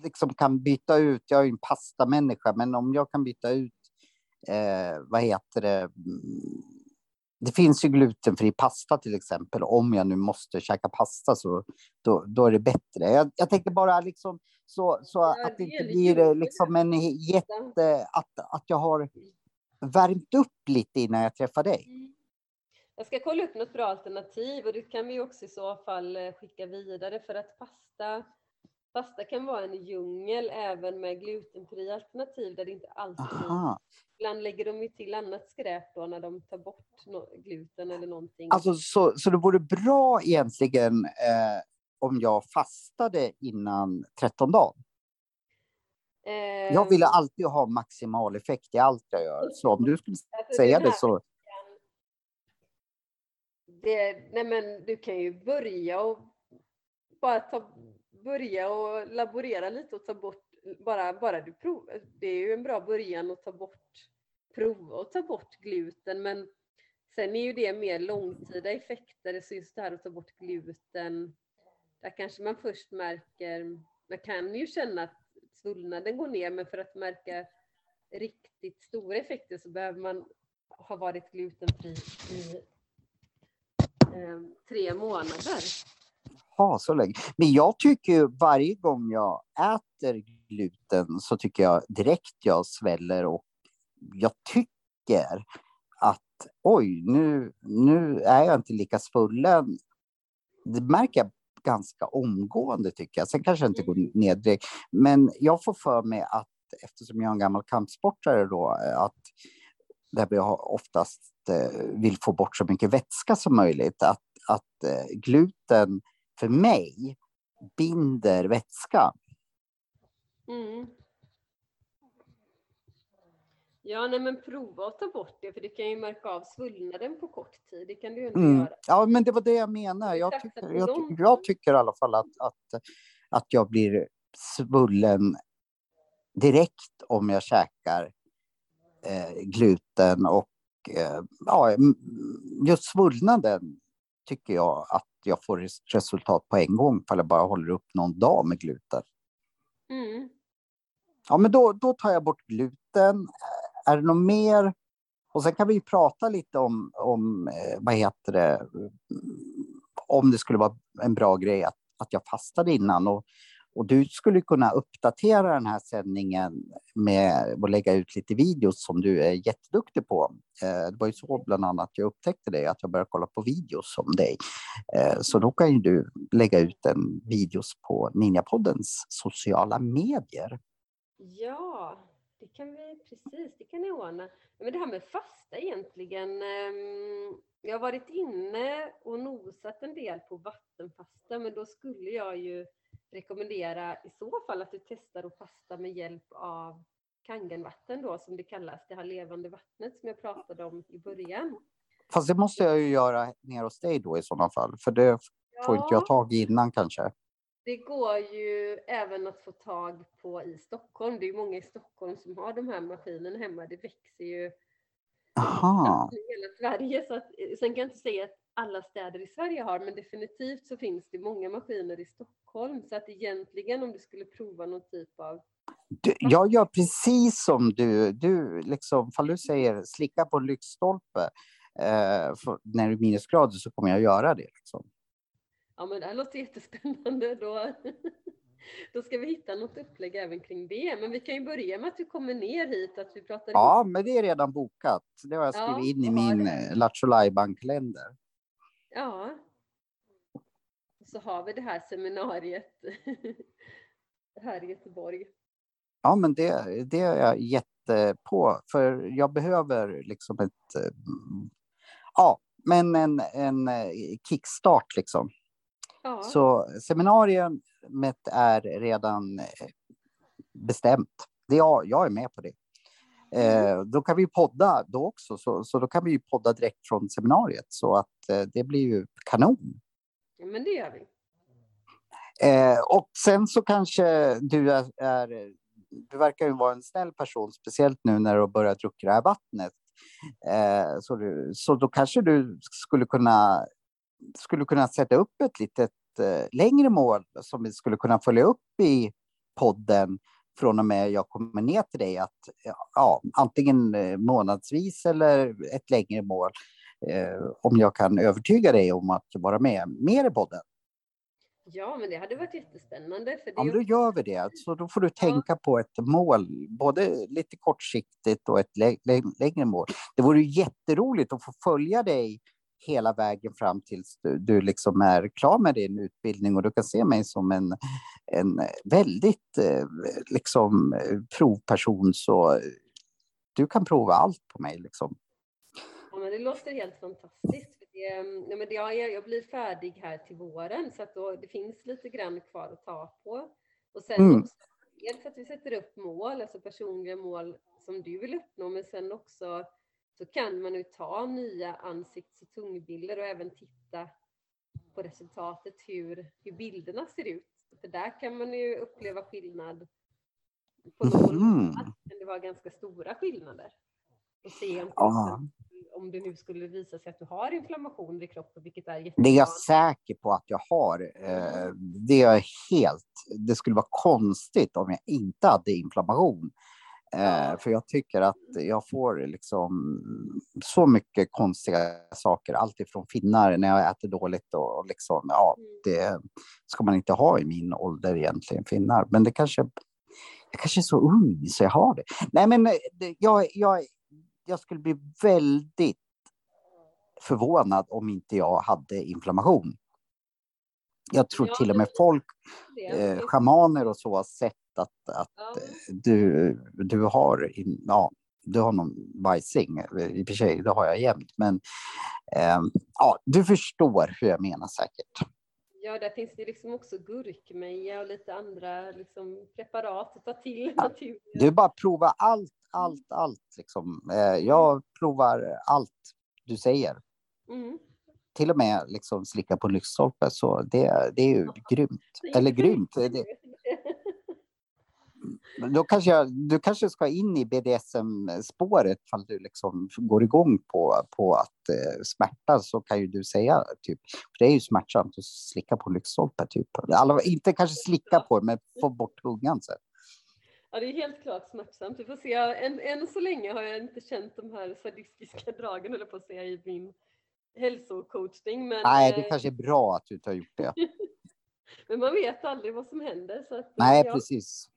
liksom kan byta ut, jag är ju en pastamänniska, men om jag kan byta ut, eh, vad heter det, Mm, det finns ju glutenfri pasta till exempel, om jag nu måste käka pasta så då, då är det bättre. Jag, jag tänker bara liksom så, så Ja, att det inte blir eh, liksom en jätte, att, att jag har värmt upp lite innan jag träffar dig. Jag ska kolla upp något bra alternativ och det kan vi också i så fall eh, skicka vidare för att pasta, pasta kan vara en djungel även med glutenfria alternativ där det inte alltid. Aha. Ibland lägger de ju till annat skräp då när de tar bort no- gluten eller någonting. Alltså, så, så det vore bra egentligen eh, om jag fastade innan 13 dagar. Jag ville Ehm, alltid ha maximal effekt i allt jag gör. Så om du skulle säga det så... Det, nej men du kan ju börja och bara ta, börja och laborera lite och ta bort, bara, bara du provar. Det är ju en bra början att ta bort, prova och ta bort gluten men sen är ju det mer långtida effekter, så just det här att ta bort gluten, där kanske man först märker, man kan ju känna att svullnaden går ner men för att märka riktigt stora effekter så behöver man ha varit glutenfri i eh, tre månader. Ha, så länge. Men jag tycker ju varje gång jag äter gluten så tycker jag direkt jag sväller och jag tycker att oj, nu, nu är jag inte lika svullen. Det märker jag ganska omgående tycker jag. Sen kanske jag inte går ner direkt. Men jag får för mig att eftersom jag är en gammal kampsportare då, att där jag oftast eh, vill få bort så mycket vätska som möjligt, att, att eh, gluten för mig binder vätska. Mm. Ja, nej, men prova att ta bort det, för det kan ju märka av svullnaden på kort tid. Det kan du ju inte Mm. göra. Ja, men det var det jag menar. Jag tycker, jag, jag tycker i alla fall att, att, att jag blir svullen direkt om jag käkar eh, gluten och eh, ja, just svullnaden tycker jag att jag får res- resultat på en gång ifall jag bara håller upp någon dag med gluten. Mm. Ja, men då, då tar jag bort gluten. Är det något mer? Och sen kan vi prata lite om, om eh, vad heter det, om det skulle vara en bra grej att, att jag fastade innan. Och, och du skulle kunna uppdatera den här sändningen med att lägga ut lite videos som du är jätteduktig på. Eh, det var ju så bland annat jag upptäckte dig, att jag började kolla på videos om dig. Eh, så då kan ju du lägga ut en videos på Ninjapoddens sociala medier. Ja, det kan vi precis, det kan ni ordna. Men det här med fasta egentligen. ehm, Jag har varit inne och nosat en del på vattenfasta, men då skulle jag ju rekommendera i så fall att du testar att fasta med hjälp av kangenvatten då, som det kallas, det här levande vattnet som jag pratade om i början. Fast det måste jag ju göra ner hos dig då i sådana fall, för det får inte jag tag i innan kanske. Det går ju även att få tag på i Stockholm. Det är ju många i Stockholm som har de här maskinerna hemma. Det växer ju Aha. i hela Sverige. Så att, sen kan jag inte säga att alla städer i Sverige har, men definitivt så finns det många maskiner i Stockholm. Så att egentligen om du skulle prova någon typ av Du, jag gör precis som du. Du liksom, fall du säger slicka på en lyktstolpe eh, när det är minusgrader så kommer jag göra det. Liksom. Ja men det här låter jättespännande. Då, då ska vi hitta något upplägg även kring det. Men vi kan ju börja med att du kommer ner hit, att vi pratar Ja, men det är redan bokat. Det har jag Ja, skrivit in i min eh, Lattjo Lajban-kalender. Ja. Så har vi det här seminariet här i Göteborg. Ja, men det, det är jag jättepå, för jag behöver liksom ett... eh, Ja, men en, en eh, kickstart liksom. Ja, Så seminariet är redan eh, bestämt. Det jag, jag är med på det. Eh, då kan vi podda då också, så, så då kan vi podda direkt från seminariet så att eh, det blir ju kanon. ja, men det gör vi. Eh, och sen så kanske du är, är, du verkar ju vara en snäll person, speciellt nu när du har börjat dricka det här vattnet. Eh, så, du, så då kanske du skulle kunna skulle kunna sätta upp ett litet eh, längre mål som vi skulle kunna följa upp i podden från och med jag kommer ner till dig att ja, antingen eh, månadsvis eller ett längre mål eh, om jag kan övertyga dig om att vara med mer i podden. Ja, men det hade varit jättespännande. För det ja, då gör vi det. Så då får du tänka ja. på ett mål, både lite kortsiktigt och ett lä lä längre mål. Det vore jätteroligt att få följa dig hela vägen fram tills du, du liksom är klar med din utbildning och du kan se mig som en, en väldigt eh, liksom, provperson. Så du kan prova allt på mig. Liksom. Ja, men det låter helt fantastiskt. Det, ja, men det, jag, jag blir färdig här till våren så att då, det finns lite grann kvar att ta på. Och sen mm. också, dels att vi sätter upp mål, alltså personliga mål som du vill uppnå, men sen också så kan man ju ta nya ansikts och tungbilder och även titta på resultatet hur, hur bilderna ser ut. För där kan man ju uppleva skillnad på någon mm. men det var ganska stora skillnader. Och se om, om det nu skulle visa sig att du har inflammation i kroppen, vilket är jättebra. Det är jag säker på att jag har. Eh, det är helt, det skulle vara konstigt om jag inte hade inflammation. Eh, för jag tycker att jag får liksom så mycket konstiga saker, alltifrån finnar när jag äter dåligt och liksom, ja, mm. det ska man inte ha i min ålder egentligen, finnar. Men det kanske, jag kanske är så ung så jag har det. Nej, men eh, jag, jag, jag skulle bli väldigt förvånad om inte jag hade inflammation. Jag tror till och med folk, eh, schamaner och så, har sett att, att ja. du, du, har, ja, du har någon bajsing. I och för sig, det har jag jämt. Men eh, ja, du förstår hur jag menar säkert. Ja, där finns det liksom också gurkmeja och lite andra liksom, preparat att ta till. Ja, du bara prova allt, allt, allt. Liksom. Eh, jag provar allt du säger. Mm. Till och med liksom slicka på lyktstolpe, så det, det är ju grymt. Eller grymt. Det, då kanske jag, du kanske ska in i BDSM-spåret ifall du liksom går igång på, på att eh, smärta så kan ju du säga typ, för det är ju smärtsamt att slicka på lyktstolpar typ. Alla, inte kanske slicka på men få bort tungan sen. Ja, det är helt klart smärtsamt. Vi får se. Än, än så länge har jag inte känt de här sadistiska dragen, eller på att säga, i min hälsocoachning. Men, Nej, det eh, kanske är bra att du inte har gjort det. men man vet aldrig vad som händer. Så att, Nej, jag... precis.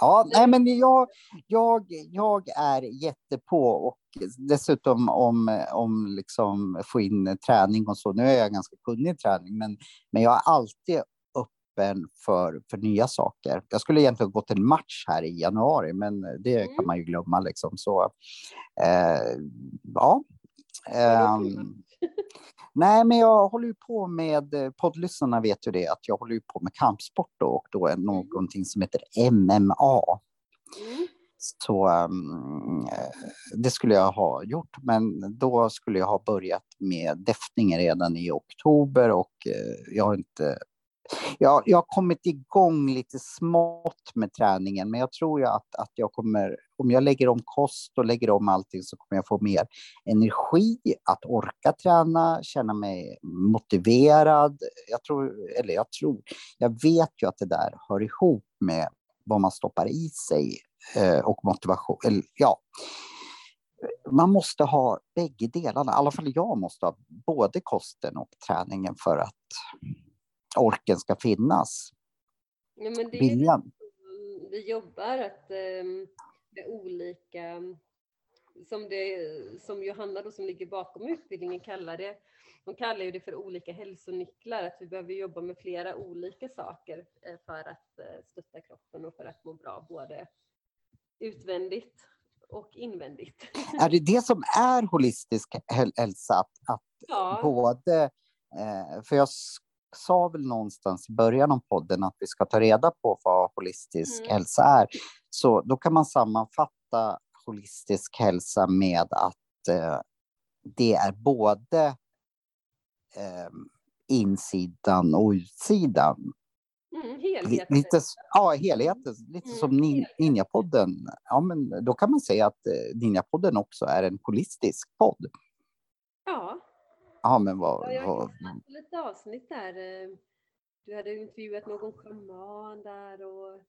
Ja, nej, men jag, jag, jag är jättepå och dessutom om, om liksom få in träning och så. Nu är jag ganska kunnig i träning, men, men jag är alltid öppen för, för nya saker. Jag skulle egentligen gått en match här i januari, men det mm. kan man ju glömma liksom. Så eh, ja. Eh, Nej, men jag håller ju på med, eh, poddlyssnarna vet ju det, att jag håller ju på med kampsport då, och då är mm. någonting som heter MMA. Mm. Så um, det skulle jag ha gjort, men då skulle jag ha börjat med däftningen redan i oktober och uh, jag har inte jag, jag har kommit igång lite smått med träningen, men jag tror ju att, att jag kommer, om jag lägger om kost och lägger om allting så kommer jag få mer energi att orka träna, känna mig motiverad. Jag tror, eller jag tror, jag vet ju att det där hör ihop med vad man stoppar i sig eh, och motivation. Eller, ja. Man måste ha bägge delarna, i alla fall jag måste ha både kosten och träningen för att orken ska finnas. Ja, men det Viljan. Är vi jobbar att um, det olika, som, det, som Johanna då, som ligger bakom utbildningen kallar det, de kallar ju det för olika hälsonycklar, att vi behöver jobba med flera olika saker eh, för att eh, stötta kroppen och för att må bra, både utvändigt och invändigt. Är det det som är holistisk hälsa? Att, att ja. både, eh, för jag sa väl någonstans i början av podden att vi ska ta reda på vad holistisk mm. hälsa är. Så då kan man sammanfatta holistisk hälsa med att eh, det är både eh, insidan och utsidan. Mm, helheten. Lite, ja, helheten. Lite mm, som Ninjapodden. Ja, men då kan man säga att eh, Ninjapodden också är en holistisk podd. Ja, Ja, men vad... Ja, jag vad... har lite avsnitt där. eh, Du hade intervjuat någon schaman där och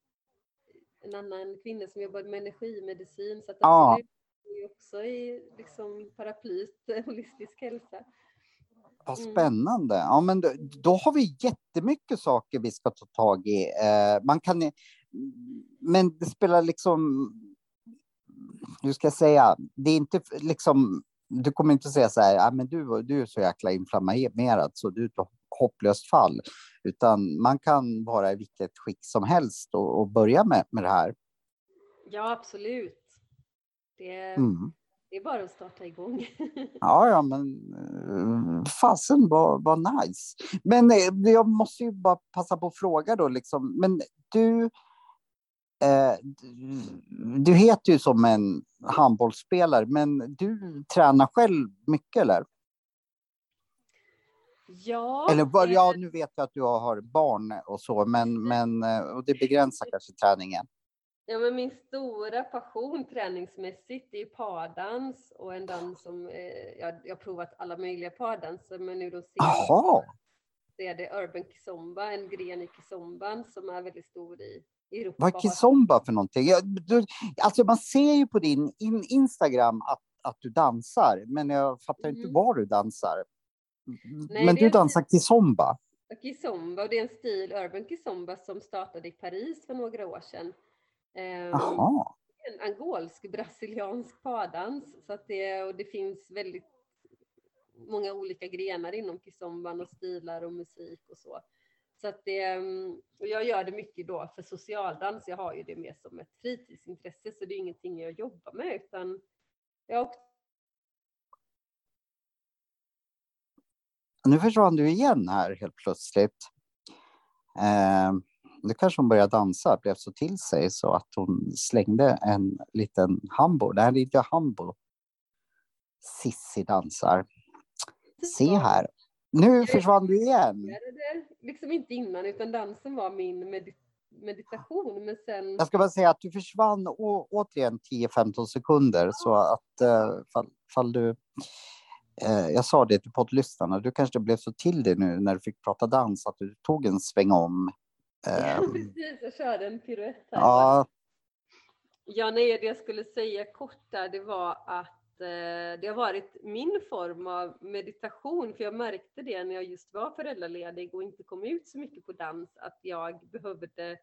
en annan kvinna som jobbar med energimedicin. Så att Ja. det är också i liksom paraplyt eh, holistisk hälsa. Vad Mm. spännande. Ja, men då, då har vi jättemycket saker vi ska ta tag i. Eh, man kan... Men det spelar liksom... Hur ska jag säga? Det är inte liksom... Du kommer inte säga så här, ja, men du, du är så jäkla inflammerad så du är ett hopplöst fall. Utan man kan vara i vilket skick som helst och, och börja med, med det här. Ja, absolut. Det, Mm. det är bara att starta igång. Ja, ja, men eh, fasen var, var nice. Men eh, jag måste ju bara passa på att fråga då, liksom. Men du, du, du heter ju som en handbollsspelare, men du tränar själv mycket eller? Ja, Eller eh, ja, nu vet jag att du har barn och så, men, men eh, och det begränsar kanske träningen. Ja, men min stora passion träningsmässigt är ju pardans och en dans som eh, jag, jag har provat alla möjliga pardanser men nu då senaste Jaha, så är det urban kizomba, en gren i kizomban som är väldigt stor i Europa. vad är kizomba för någonting? Jag, du, alltså man ser ju på din in, Instagram att, att du dansar, men jag fattar inte Mm. var du dansar. Nej, men du dansar kizomba? Kizomba och det är en stil, urban kizomba, som startade i Paris för några år sedan. Ehm, Jaha. en angolsk brasiliansk pardans. Så att det, och det finns väldigt många olika grenar inom kizomban och stilar och musik och så. Så att det, mm, och jag gör det mycket då för socialdans. Jag har ju det mer som ett fritidsintresse så det är ingenting jag jobbar med utan jag Nu försvann du igen här helt plötsligt. Eh, nu kanske hon började dansa, blev så till sig så att hon slängde en liten hambo. Det här är inte hambo. Sissi dansar. Se här. Nu försvann du igen. började liksom inte innan utan dansen var min medi- meditation men sen Jag ska bara säga att du försvann å, återigen 10-15 sekunder så att eh, fall, fall du... Eh, jag sa det till poddlyssnarna, du kanske blev så till dig nu när du fick prata dans att du tog en sväng om. Eh, precis, jag körde en piruett här. ja, Ja, nej, det jag skulle säga kort där, det var att det har varit min form av meditation, för jag märkte det när jag just var föräldraledig och inte kom ut så mycket på dans, att jag behövde,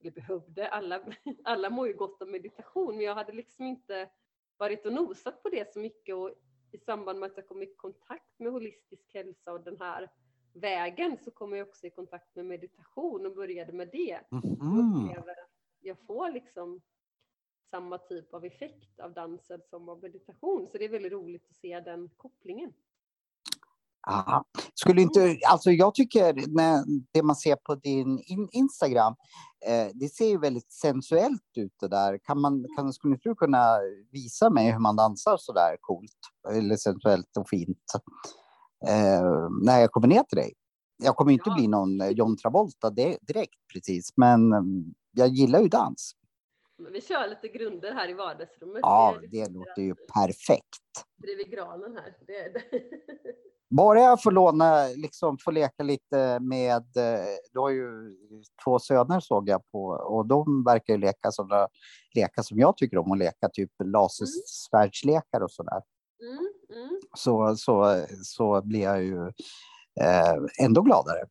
eller behövde, alla, alla mår ju gott av meditation, men jag hade liksom inte varit och nosat på det så mycket och i samband med att jag kom i kontakt med holistisk hälsa och den här vägen så kom jag också i kontakt med meditation och började med det. Att jag får liksom samma typ av effekt av dansen som av meditation. Så det är väldigt roligt att se den kopplingen. Aha. Skulle inte, alltså jag tycker när det man ser på din in, Instagram, eh, det ser ju väldigt sensuellt ut det där. Kan man, kan, skulle inte du kunna visa mig hur man dansar så där coolt eller sensuellt och fint eh, när jag kommer ner till dig? Jag kommer inte Ja. bli någon eh, John Travolta direkt precis, men mm, jag gillar ju dans. Vi kör lite grunder här i vardagsrummet. Ja, det diskuterar låter ju att perfekt. Driver granen här. Det det. Bara jag får låna, liksom få leka lite med, eh, du har ju två söner såg jag på och de verkar ju leka sådana lekar som jag tycker om att leka, typ lasersvärdslekar och sådär. Mm, mm. Så, så, så blir jag ju eh, ändå gladare.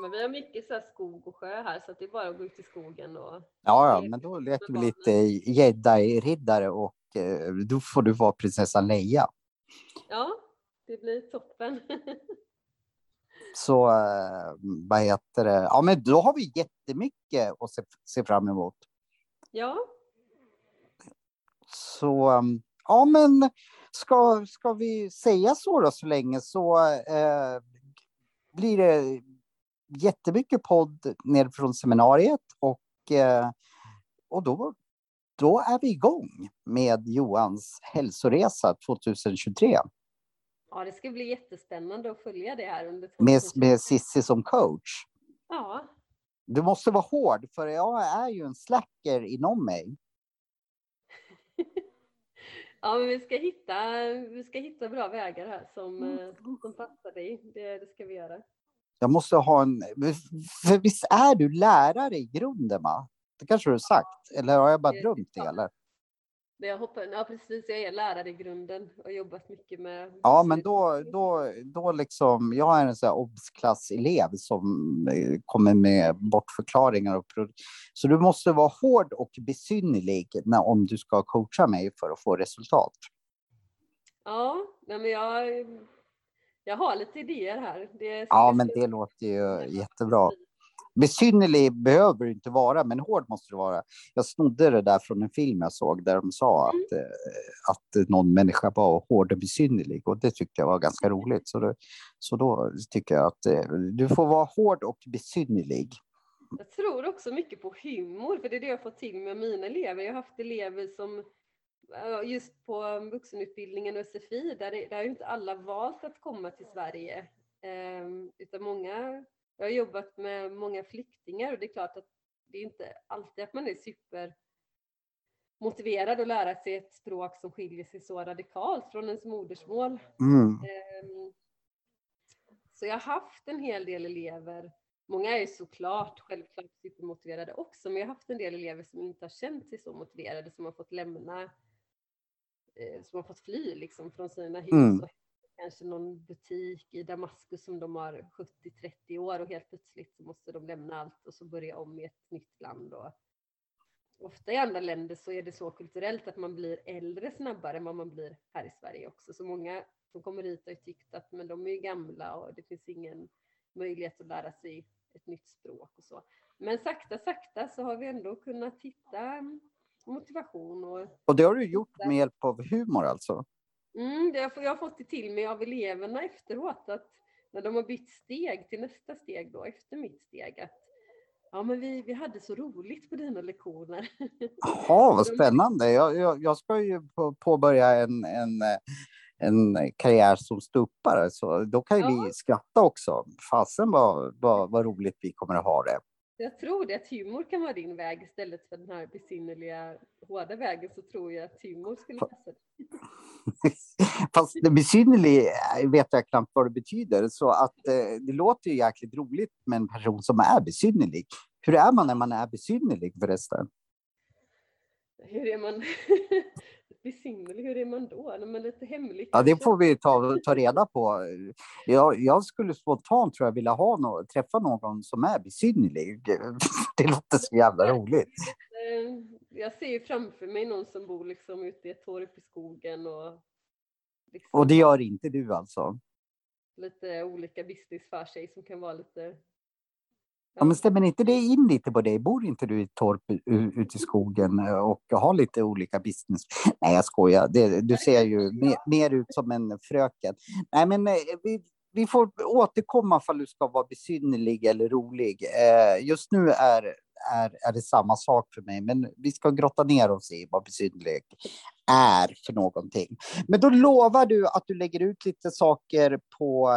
Men vi har mycket så här skog och sjö här så att det är bara att gå ut i skogen och Ja, ja, men då leker vi lite jedi-riddare och eh, då får du vara prinsessan Leia. ja, det blir toppen. Så eh, vad heter det? Ja, men då har vi jättemycket att se, se fram emot. ja, Så um, ja, men ska, ska vi säga så då så länge så eh, blir det jättemycket podd ner från seminariet och, eh, och då, då är vi igång med Johans hälsoresa 2023 ja, det ska bli jättespännande att följa det här under med, 2020. med Sissi som coach. Ja, Du måste vara hård för jag är ju en slacker inom mig. Ja, men vi ska hitta, vi ska hitta bra vägar här som, mm. som passar dig. Det, det ska vi göra. Jag måste ha en... För visst är du lärare i grunden, va? Det kanske du har sagt, eller har jag bara drömt det? Eller? Jag hoppas, ja, precis. Jag är lärare i grunden och jobbat mycket med... Ja, men då, då, då liksom... Jag är en sån här obsklasselev som eh, kommer med bortförklaringar. Och så du måste vara hård och besynnerlig när, om du ska coacha mig för att få resultat. Ja, men jag, jag har lite idéer här. Det ja, men det låter ju jättebra. Besynnerlig behöver du inte vara, men hård måste du vara. Jag snodde det där från en film jag såg där de sa mm. att, eh, att någon människa var hård och besynnerlig och det tyckte jag var ganska roligt. Så, det, så då tycker jag att eh, du får vara hård och besynnerlig. Jag tror också mycket på humor, för det är det jag får till med mina elever. Jag har haft elever som just på vuxenutbildningen och SFI, där, det, där har inte alla valt att komma till Sverige, ehm, utan många jag har jobbat med många flyktingar och det är klart att det är inte alltid att man är super motiverad att lära sig ett språk som skiljer sig så radikalt från ens modersmål. Mm. Ehm, så jag har haft en hel del elever, många är såklart självklart supermotiverade också, men jag har haft en del elever som inte har känt sig så motiverade, som har fått lämna, som har fått fly liksom från sina hus mm. och kanske någon butik i Damaskus som de har 70-30 år och helt plötsligt så måste de lämna allt och så börja om i ett nytt land. Och ofta i andra länder så är det så kulturellt att man blir äldre snabbare än vad man blir här i Sverige också. Så många som kommer hit har tyckt att men de är gamla och det finns ingen möjlighet att lära sig ett nytt språk och så. Men sakta, sakta så har vi ändå kunnat hitta motivation. Och, och det har du gjort med hjälp av humor alltså? Mm, det, jag har fått det till mig av eleverna efteråt att när de har bytt steg till nästa steg då efter mitt steg att ja men vi, vi hade så roligt på dina lektioner. Jaha, vad spännande. Jag, jag, jag ska ju påbörja en, en, en karriär som ståuppare så då kan ju ja. vi skratta också. Fasen vad, vad, vad roligt vi kommer att ha det. Jag tror det, att humor kan vara din väg istället för den här besynnerliga hårda vägen så tror jag att humor skulle passa. Fast det besynnerliga vet jag knappt vad det betyder. Så att eh, det låter ju jäkligt roligt med en person som är besynnerlig. Hur är man när man är besynnerlig förresten? Hur är man besynnerlig? Hur är man då? När man lite hemlig? Ja, det får vi ta, ta reda på. Jag, jag skulle spontant tror jag vilja ha no träffa någon som är besynnerlig. Det låter så jävla roligt. Eh, jag ser ju framför mig någon som bor liksom ute i ett torp i skogen och Liksom, och det gör inte du alltså? Lite olika business för sig som kan vara lite... Ja. men stämmer inte det in lite på dig? Bor inte du i ett torp ute i skogen eh, och har lite olika business? Nej, jag skojar. Det, du ser ju mer, mer, ut som en fröken. Nej, men eh, vi, vi får återkomma ifall du ska vara besynnerlig eller rolig. Eh, just nu är är, är det samma sak för mig. Men vi ska grotta ner oss i vad besynnerlig är för någonting. Men då lovar du att du lägger ut lite saker på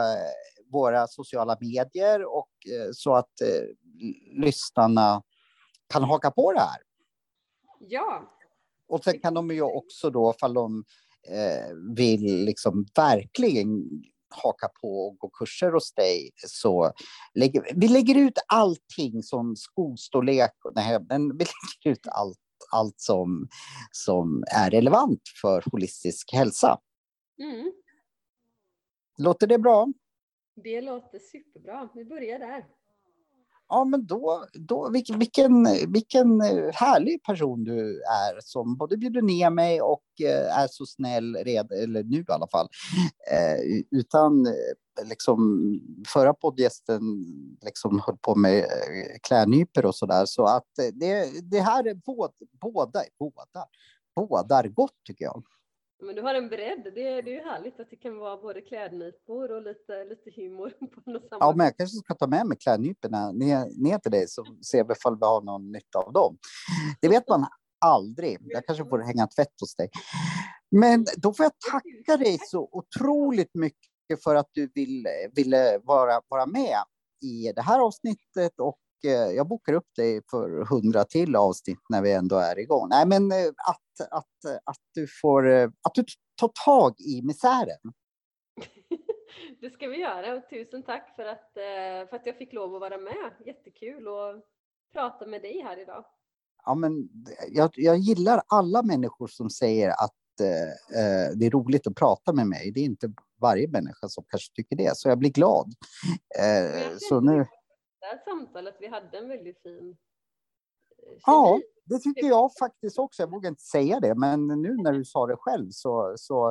våra sociala medier och eh, så att eh, lyssnarna kan haka på det här. Ja. Och sen kan de ju också då, ifall de eh, vill liksom verkligen haka på och gå kurser hos dig så lägger vi lägger ut allting som skostorlek. Nej, men vi lägger ut allt, allt som, som är relevant för holistisk hälsa. Mm. Låter det bra? Det låter superbra. Vi börjar där ja men då, då vilken, vilken, vilken härlig person du är som både bjuder ner mig och eh, är så snäll, red, eller nu i alla fall. Eh, utan eh, liksom förra poddgästen liksom höll på med eh, klädnyper och så där. Så att eh, det, det här är båda, båda, båda, bådar gott tycker jag. Men du har en bredd. Det, är, det är ju härligt att det kan vara både klädnypor och lite, lite humor på något Ja, men jag kanske ska ta med mig klädnyporna ner, ner till dig så ser vi ifall vi har någon nytta av dem. Det vet man aldrig. Jag kanske får hänga tvätt hos dig. Men då får jag tacka dig så otroligt mycket för att du ville, ville vara, vara med i det här avsnittet och jag bokar upp dig för hundra till avsnitt när vi ändå är igång. Nej, men eh, att, att, att du får, eh, att du tar tag i misären. Det ska vi göra och tusen tack för att, eh, för att jag fick lov att vara med. Jättekul att prata med dig här idag. Ja, men jag, jag gillar alla människor som säger att eh, det är roligt att prata med mig. Det är inte varje människa som kanske tycker det, så jag blir glad. Eh, så nu... Det här samtalet, vi hade en väldigt fin kemi. Ja, det tycker jag faktiskt också. Jag vågar inte säga det, men nu när du sa det själv så, så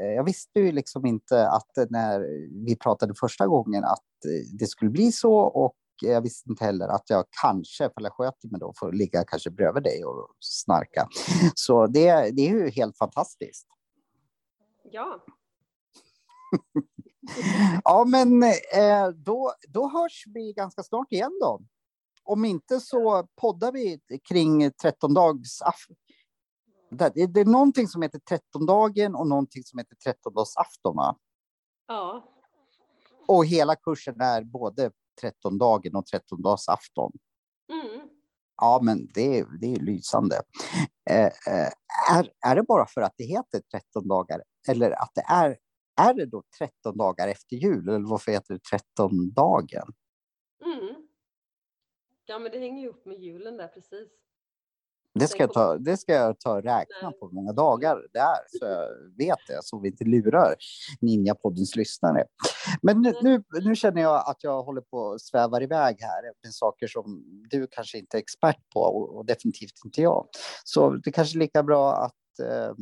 eh, jag visste ju liksom inte att när vi pratade första gången att det skulle bli så och jag visste inte heller att jag kanske, ifall jag sköter mig då, får ligga kanske bredvid dig och snarka. Så det, det är ju helt fantastiskt. Ja. ja, men eh, då, då hörs vi ganska snart igen då. Om inte så poddar vi kring 13 dags det, det är någonting som heter 13-dagen och någonting som heter 13-dagsafton, va? Ja. Och hela kursen är både 13-dagen och 13-dagsafton. Mm. Ja, men det, det är lysande. Eh, eh, är, är det bara för att det heter 13 dagar eller att det är, är det då 13 dagar efter jul eller varför heter det 13 dagen? Mm. Ja, men det hänger ju upp med julen där precis. Det ska, jag ta, det ska jag ta och räkna på hur många dagar det är så jag vet det, så vi inte lurar Ninja-poddens lyssnare. Men nu, nu, nu, känner jag att jag håller på att svävar iväg här med saker som du kanske inte är expert på och, och definitivt inte jag. Så det kanske är lika bra att eh,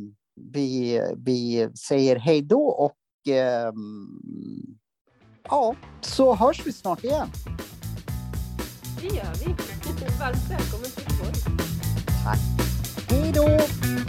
vi, vi säger hej då och eh, ja, så hörs vi snart igen. Det gör vi. Varmt välkommen till Göteborg. Tack. Hej då!